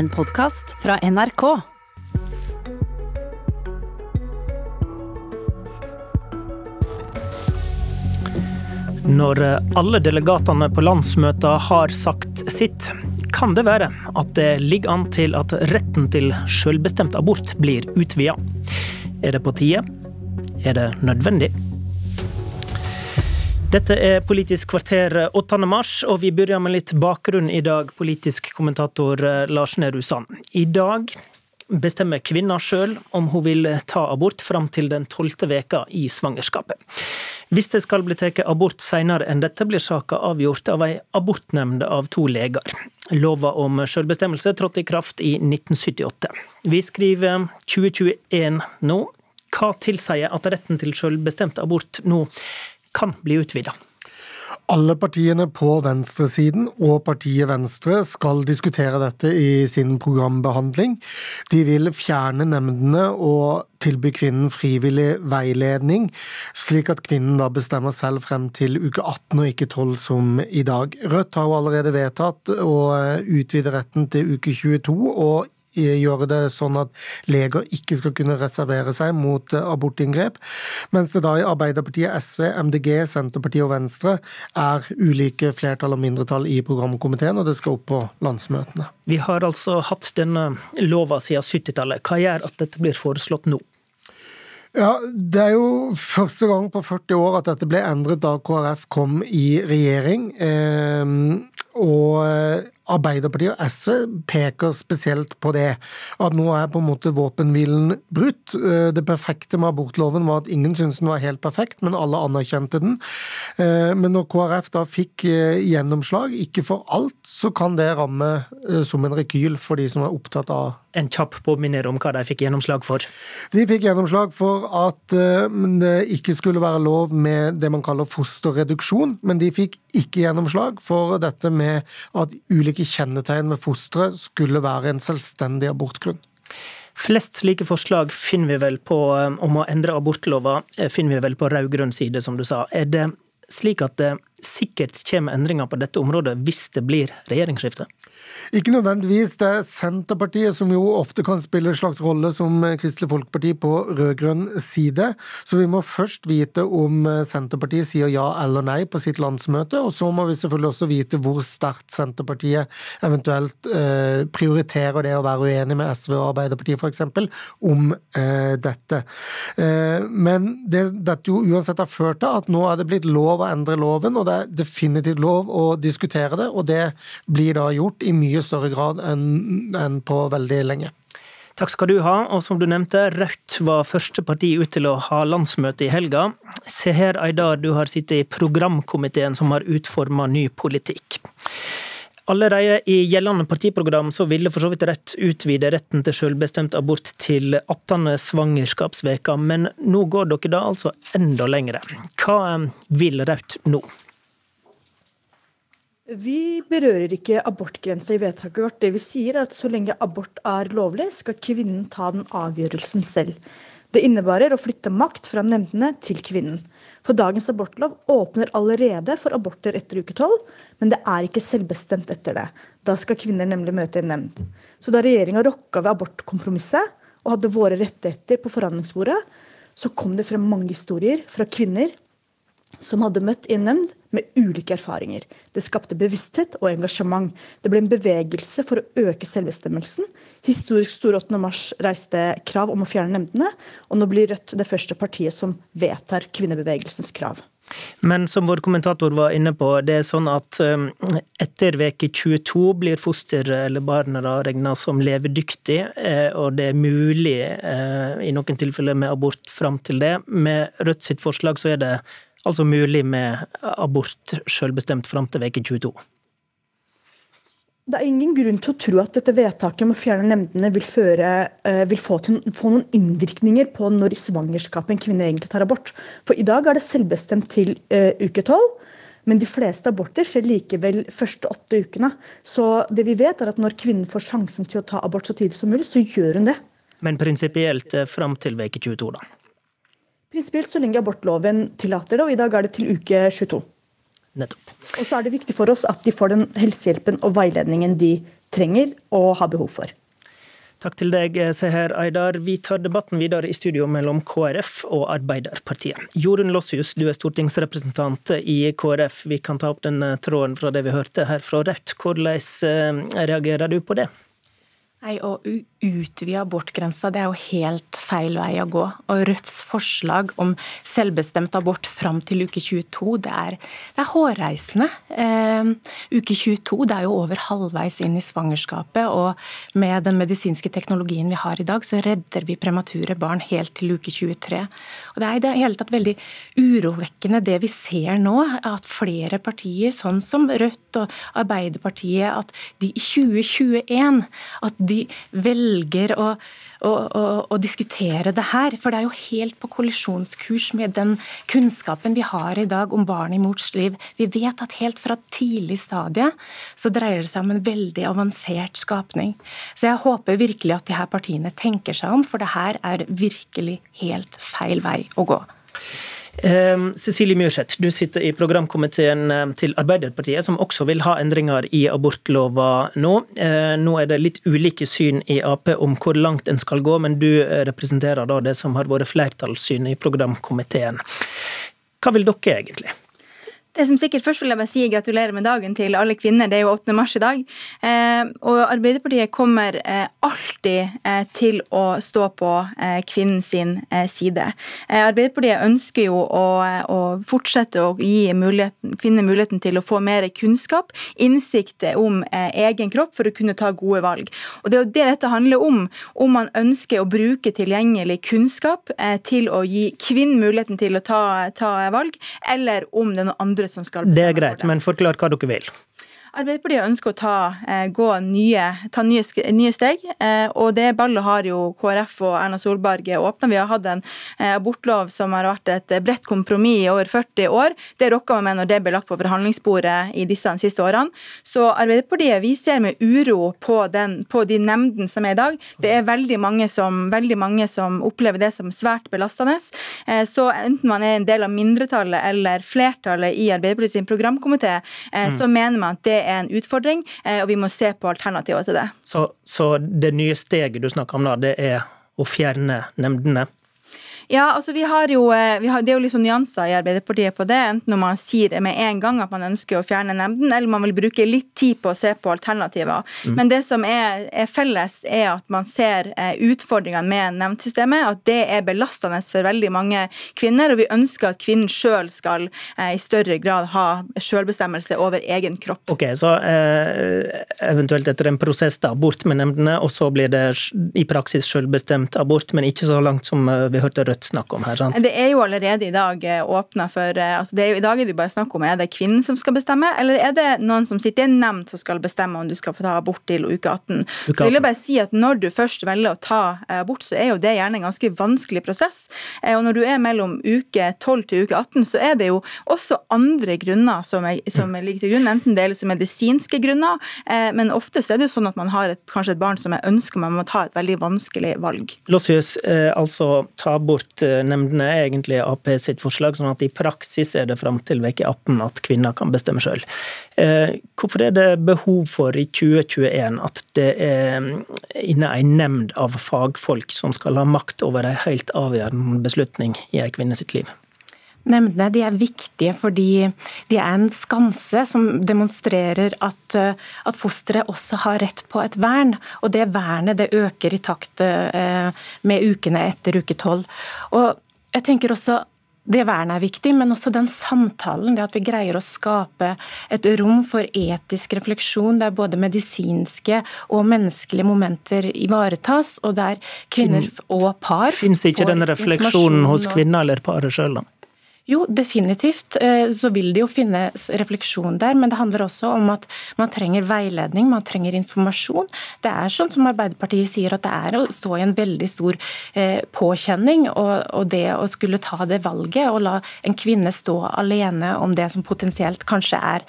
en podkast fra NRK. Når alle delegatene på landsmøtet har sagt sitt, kan det være at det ligger an til at retten til selvbestemt abort blir utvida. Er det på tide? Er det nødvendig? Dette er Politisk kvarter 8. mars, og vi begynner med litt bakgrunn i dag, politisk kommentator Lars Nehru Sand. I dag bestemmer kvinna sjøl om hun vil ta abort fram til den tolvte veka i svangerskapet. Hvis det skal bli tatt abort senere enn dette, blir saka avgjort av ei abortnemnd av to leger. Lova om selvbestemmelse trådte i kraft i 1978. Vi skriver 2021 nå. Hva tilsier at retten til selvbestemt abort nå kan bli utvida? Alle partiene på venstresiden og partiet Venstre skal diskutere dette i sin programbehandling. De vil fjerne nemndene og tilby kvinnen frivillig veiledning, slik at kvinnen da bestemmer selv frem til uke 18 og ikke 12 som i dag. Rødt har jo allerede vedtatt å utvide retten til uke 22, og gjøre det sånn at leger ikke skal kunne reservere seg mot eh, abortinngrep, mens det da i Arbeiderpartiet, SV, MDG, Senterpartiet og Venstre er ulike flertall og mindretall i programkomiteen, og det skal opp på landsmøtene. Vi har altså hatt denne lova siden 70-tallet. Hva gjør at dette blir foreslått nå? Ja, Det er jo første gang på 40 år at dette ble endret da KrF kom i regjering. Eh, og eh, Arbeiderpartiet og SV peker spesielt på det. At nå er på en måte våpenhvilen brutt. Eh, det perfekte med abortloven var at ingen syntes den var helt perfekt, men alle anerkjente den. Eh, men når KrF da fikk gjennomslag, ikke for alt, så kan det ramme som en rekyl for de som er opptatt av En kjapp påminner om hva de fikk gjennomslag for? De fikk gjennomslag for at det ikke skulle være lov med det man kaller fosterreduksjon, men de fikk ikke gjennomslag for dette med med at ulike kjennetegn ved fosteret skulle være en selvstendig abortgrunn. Flest slike forslag finner vi vel på, eh, om å endre abortlova eh, finner vi vel på rød-grønn side, som du sa. Er det slik at det sikkert kommer endringer på dette området hvis det blir regjeringsskifte? Ikke nødvendigvis. Det er Senterpartiet som jo ofte kan spille en slags rolle som Kristelig Folkeparti på rød-grønn side. Så vi må først vite om Senterpartiet sier ja eller nei på sitt landsmøte. Og så må vi selvfølgelig også vite hvor sterkt Senterpartiet eventuelt eh, prioriterer det å være uenig med SV og Arbeiderpartiet f.eks. om eh, dette. Eh, men det dette jo uansett har ført til at nå er det blitt lov å endre loven. og det er definitivt lov å diskutere det, og det blir da gjort i mye større grad enn på veldig lenge. Takk skal du ha. Og som du nevnte, Rødt var første parti ut til å ha landsmøte i helga. Seher Aydar, du har sittet i programkomiteen som har utforma ny politikk. Allerede i gjeldende partiprogram så ville for så vidt Rødt utvide retten til selvbestemt abort til 18. svangerskapsveka, men nå går dere da altså enda lengre. Hva vil Rødt nå? Vi berører ikke abortgrensa i vedtaket vårt. Det vi sier er at Så lenge abort er lovlig, skal kvinnen ta den avgjørelsen selv. Det innebærer å flytte makt fra nemndene til kvinnen. For dagens abortlov åpner allerede for aborter etter uke tolv, men det er ikke selvbestemt etter det. Da skal kvinner nemlig møte en nemnd. Så da regjeringa rokka ved abortkompromisset og hadde våre rettigheter på forhandlingsbordet, så kom det frem mange historier fra kvinner som hadde møtt i en nemnd med ulike erfaringer. Det skapte bevissthet og engasjement. Det ble en bevegelse for å øke selvbestemmelsen. Historisk store 8. mars reiste krav om å fjerne nemndene, og nå blir Rødt det første partiet som vedtar kvinnebevegelsens krav. Men som vår kommentator var inne på, det er sånn at um, etter veke 22 blir foster eller barna regna som levedyktig, eh, og det er mulig eh, i noen tilfeller med abort fram til det. Med Rødt sitt forslag så er det Altså mulig med abort selvbestemt fram til veke 22. Det er ingen grunn til å tro at dette vedtaket om å fjerne nemndene vil, føre, uh, vil få, til, få, noen innvirkninger på når i svangerskapet en kvinne egentlig tar abort. For i dag er det selvbestemt til uh, uke tolv. Men de fleste aborter skjer likevel første åtte ukene. Så det vi vet er at når kvinnen får sjansen til å ta abort så tidlig som mulig, så gjør hun det. Men prinsipielt eh, fram til veke 22, da? Prinsipielt så lenge abortloven tillater det, og i dag er det til uke 22. Nettopp. Og så er det viktig for oss at de får den helsehjelpen og veiledningen de trenger og har behov for. Takk til deg, Seher Aydar. Vi tar debatten videre i studio mellom KrF og Arbeiderpartiet. Jorunn Lossius, du er stortingsrepresentant i KrF. Vi kan ta opp den tråden fra det vi hørte her fra Rødt. Hvordan eh, reagerer du på det? Nei, Å utvide abortgrensa det er jo helt feil vei å gå. Og Rødts forslag om selvbestemt abort fram til uke 22, det er, det er hårreisende. Eh, uke 22 det er jo over halvveis inn i svangerskapet, og med den medisinske teknologien vi har i dag, så redder vi premature barn helt til uke 23. Og Det er i det hele tatt veldig urovekkende det vi ser nå, at flere partier, sånn som Rødt og Arbeiderpartiet, at de i 2021 at de velger å, å, å, å, diskutere det her. For det er jo helt på kollisjonskurs med den kunnskapen vi har i dag om barn i mors liv. Vi vet at helt fra tidlig stadie så dreier det seg om en veldig avansert skapning. Så jeg håper virkelig at de her partiene tenker seg om, for det her er virkelig helt feil vei å gå. Ehm, Cecilie Myrseth, du sitter i programkomiteen ehm, til Arbeiderpartiet, som også vil ha endringer i abortlova nå. Ehm, nå er det litt ulike syn i Ap om hvor langt en skal gå, men du eh, representerer da det som har vært flertallssynet i programkomiteen. Hva vil dere egentlig? Det som sikkert Først vil jeg bare si gratulerer med dagen til alle kvinner. Det er jo 8. mars i dag. Eh, og Arbeiderpartiet kommer eh, alltid eh, til å stå på kvinnens side. Arbeiderpartiet ønsker jo å, å, fortsette å gi muligheten, kvinner muligheten til å få mer kunnskap, innsikt om egen kropp, for å kunne ta gode valg. Og Det er jo det dette handler om. Om man ønsker å bruke tilgjengelig kunnskap til å gi kvinnen muligheten til å ta, ta valg, eller om det er noe andre andre som skal bestemme. Det er greit, men forklar hva dere vil. Arbeiderpartiet ønsker å ta, eh, gå nye, ta nye, nye, steg. Eh, og Det ballet har jo KrF og Erna Solberg åpna. Vi har hatt en eh, abortlov som har vært et bredt kompromiss i over 40 år. Det rokka man med når det ble lagt på forhandlingsbordet i disse siste årene. Så Arbeiderpartiet vi ser med uro på, den, på de nemndene som er i dag. Det er veldig mange, som, veldig mange som opplever det som svært belastende. Så enten man er en del av mindretallet eller flertallet i Arbeiderpartiet sin programkomité, mm. så mener man at det er en utfordring, eh, og vi må se på alternativer til det. Så, så det nye steget du snakker om da, det er å fjerne nemndene? Ja, altså vi har jo, eh, vi har, Det er jo sånn nyanser i Arbeiderpartiet på det. Enten når man sier med en gang at man ønsker å fjerne nemnden, eller man vil bruke litt tid på å se på alternativer. Mm. Men det som er, er, felles, er at man ser eh, utfordringene med nemndsystemet. At det er belastende for veldig mange kvinner. Og vi ønsker at kvinnen sjøl skal eh, i større grad ha sjølbestemmelse over egen kropp. Ok, Så eh, eventuelt etter en prosess da, bort med nemndene, og så blir det i praksis sjølbestemt abort, men ikke så langt som vi hørte Rødt snakk om her? sant? Det er jo allerede i dag eh, åpna for eh, altså det er jo, I dag er det bare snakk om er det kvinnen som skal bestemme, eller er det noen som sitter i en nemnd som skal bestemme om du skal få ta abort til uke 18. Uke 18. Så vil jeg bare si at Når du først velger å ta eh, abort, så er jo det gjerne en ganske vanskelig prosess. Og når du er mellom uke 12 til uke 18, så er det jo også andre grunner som, er, som ligger til grunn. Enten det er medisinske grunner, men ofte så er det jo sånn at man har et, kanskje et barn som er ønsker, man må ta et veldig vanskelig valg. Lossius, altså ta bort abortnemndene er egentlig Ap sitt forslag, sånn at i praksis er det fram til uke 18 at kvinner kan bestemme sjøl. Eh, hvorfor er det behov for i 2021 at det er inne en nemnd av fagfolk som skal ha makt over en helt avgjørende beslutning i en kvinne sitt liv? Nemndene de er viktige fordi de er en skanse som demonstrerer at, at fosteret også har rett på et vern. Og det vernet det øker i takt eh, med ukene etter uke tolv. Og jeg tenker også det vernet er viktig, men også den samtalen. Det at vi greier å skape et rom for etisk refleksjon der både medisinske og menneskelige momenter ivaretas, og der kvinner og par Fins ikke den refleksjonen hos kvinner eller paret sjøl, da? Jo, definitivt eh, så vil det jo finnes refleksjon der, men det handler også om at man trenger veiledning, man trenger informasjon. Det er sånn som Arbeiderpartiet sier, at det er å stå i en veldig stor eh, påkjenning. Og, det å skulle ta det valget og la en kvinne stå alene om det som potensielt kanskje er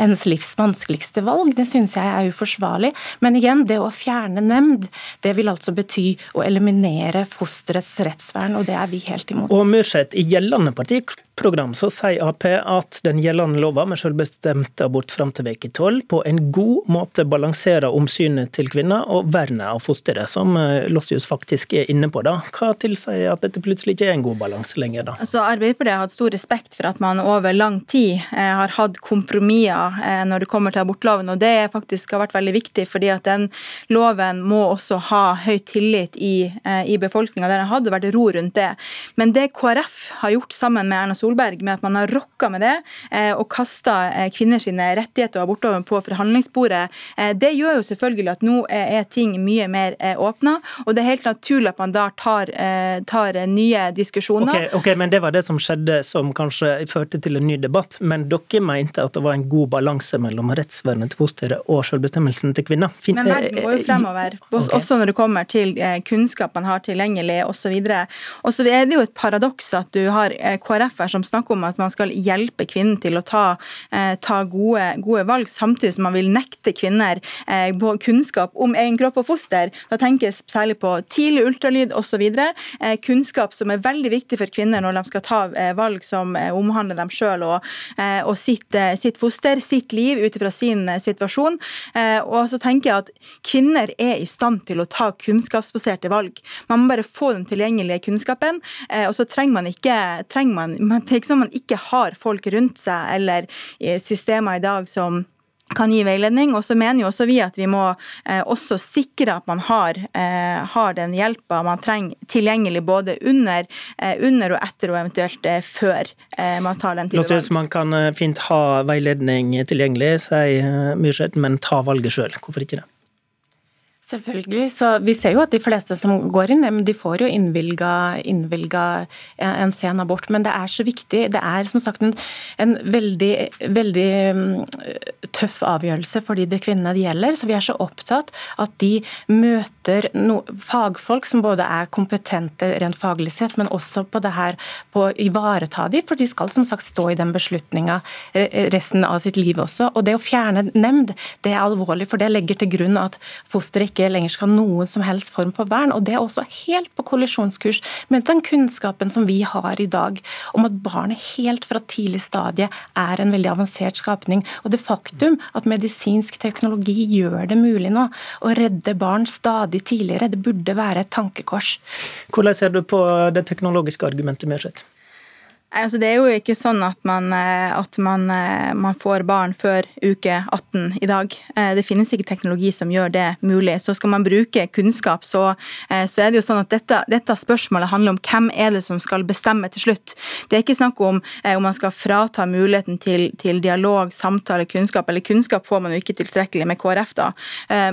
hennes livs vanskeligste valg. Det synes jeg er uforsvarlig. Men igjen, det å fjerne nemnd, det vil altså bety å eliminere fosterets rettsvern, og det er vi helt imot. Og Myrseth, i gjeldende parti partiprogram så sier Ap at den gjeldende lova med selvbestemt abort fram til uke tolv på en god måte balanserer omsynet til kvinner og vernet av fosteret, som eh, Lossius faktisk er inne på. da. Hva tilsier at dette plutselig ikke er en god balanse lenger? da? Altså, Arbeiderpartiet har hatt stor respekt for at man over lang tid eh, har hatt kompromisser eh, når det kommer til abortloven, og det faktisk har vært veldig viktig, fordi at den loven må også ha høy tillit i, i befolkninga. Det hadde vært ro rundt det. Men det KrF har gjort sammen med Erna Solberg, med at man har rokka med det eh, og kasta eh, kvinners rettigheter og abortloven på forhandlingsbordet, det gjør jo selvfølgelig at nå er ting mye mer åpna. Og det er helt naturlig at man da tar, tar nye diskusjoner. Okay, ok, men Det var det som skjedde som kanskje førte til en ny debatt. Men dere mente at det var en god balanse mellom rettsvernet til fosteret og selvbestemmelsen til kvinner? Fin men verden går jo fremover, okay. også når det kommer til kunnskap man har tilgjengelig osv. Og så er det jo et paradoks at du har eh, KrF-er som snakker om at man skal hjelpe kvinnen til å ta, eh, ta gode, gode, valg, samtidig som man vil nekte kvinner eh, kunnskap om egen kropp og foster. Da tenkes særlig på tidlig ultralyd osv. Kunnskap som er veldig viktig for kvinner når de skal ta valg som omhandler dem sjøl og, og sitt, sitt, foster, sitt liv ut ifra sin situasjon. Og så tenker jeg at kvinner er i stand til å ta kunnskapsbaserte valg. Man må bare få den tilgjengelige kunnskapen. Eh, og så trenger man ikke trenger man, man, Det er ikke sånn man ikke har folk rundt seg eller systemer i dag som kan gi veiledning. Og så mener jo også vi at vi må eh, også sikre at man har, eh, har den hjelpa man trenger tilgjengelig både under, eh, under, og etter og eventuelt eh, før eh, man tar den type valg. Man kan eh, fint ha veiledning tilgjengelig, sier Myrseth, men ta valget sjøl. Hvorfor ikke det? Selvfølgelig. så Vi ser jo at de fleste som går inn, de får jo innvilga, en sen abort. Men det er så viktig. Det er som sagt en, en veldig, veldig mm, tøff avgjørelse for de kvinnene det gjelder. Så vi er så opptatt at de møter no, fagfolk som både er kompetente rent faglig sett, men også på det her på å ivareta dem, for de skal som sagt stå i den beslutninga resten av sitt liv også. Og det å fjerne nemnd, det er alvorlig, for det legger til grunn at fosteret ikke ikke lenger skal ha noen som helst form for vern. og Det er også helt på kollisjonskurs med den kunnskapen som vi har i dag om at barnet helt fra tidlig stadie er en veldig avansert skapning. Og det faktum at medisinsk teknologi gjør det mulig nå å redde barn stadig tidligere, det burde være et tankekors. Hvordan ser du på det teknologiske argumentet, Myrseth? Altså, det er jo ikke sånn at, man, eh, at man, eh, man, får barn før uke 18 i dag. Eh, det finnes ikke teknologi som gjør det mulig. Så skal man bruke kunnskap, så, så er det jo sånn at dette, dette, spørsmålet handler om hvem er det som skal bestemme til slutt. Det er ikke snakk om om man skal frata muligheten til, til dialog, samtale, kunnskap. Eller kunnskap får man jo ikke tilstrekkelig med KrF, da,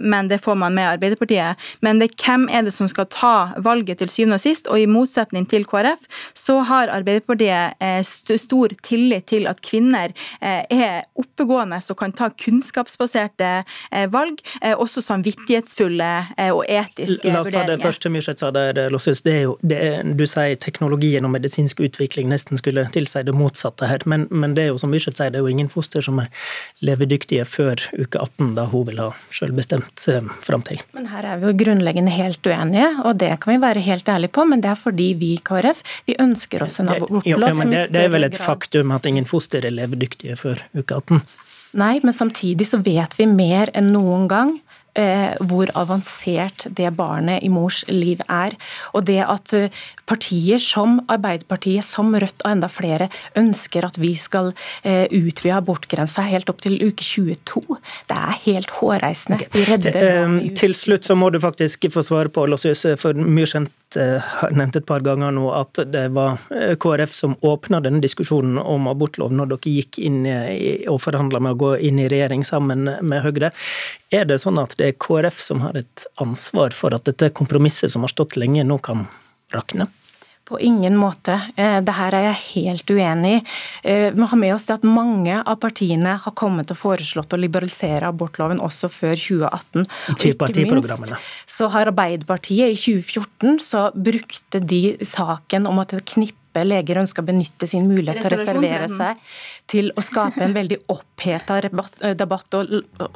men det får man med Arbeiderpartiet. Men det er hvem er det som skal ta valget til syvende og sist, og i motsetning til KrF, så har Arbeiderpartiet stor tillit til at kvinner eh, er oppegående og kan ta kunnskapsbaserte eh, valg, også samvittighetsfulle og etiske vurderinger. La oss ta det første Myrseth sa der, Lossus. Det er jo, det er, du sier teknologien og medisinsk utvikling nesten skulle tilsi det motsatte her, men, men, det er jo som Myrseth sier, det er jo ingen foster som er levedyktige før uke 18, da hun vil ha selvbestemt fram til. Men her er vi jo grunnleggende helt uenige, og det kan vi være helt ærlige på, men det er fordi vi i KrF vi ønsker oss en abortlov men det, det, er vel et faktum at ingen foster er levedyktige før uke 18? Nei, men samtidig så vet vi mer enn noen gang eh, hvor avansert det barnet i mors liv er. Og det at eh, partier som Arbeiderpartiet, som Rødt og enda flere ønsker at vi skal eh, utvide abortgrensa helt opp til uke 22, det er helt hårreisende. Okay. Til, til slutt så må du faktisk få svare på, Låsjøs, for Myrseth har nevnt et par ganger nå at det var KrF som åpna denne diskusjonen om abortlov når dere gikk inn og forhandla med å gå inn i regjering sammen med Høyre. Er det sånn at det er KrF som har et ansvar for at dette kompromisset som har stått lenge, nå kan rakne? På ingen måte. Eh, det her er jeg helt uenig i. Eh, vi har med oss det at mange av partiene har kommet og foreslått å liberalisere abortloven også før 2018. Og ikke minst så har Arbeiderpartiet i 2014 så brukte de saken om at et knippe leger ønsker å benytte sin mulighet til å reservere seg til å skape en veldig oppheta debatt,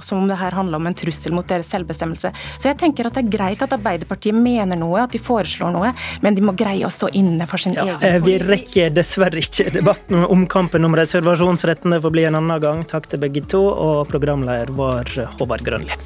som om det her handler om en trussel mot deres selvbestemmelse. Så jeg tenker at det er greit at Arbeiderpartiet mener noe, at de foreslår noe, men de må greie å stå inne for sin ja, egen politikk. Vi rekker dessverre ikke debatten om kampen om reservasjonsretten. Det får bli en annen gang. Takk til begge to, og programleder var Håvard Grønli.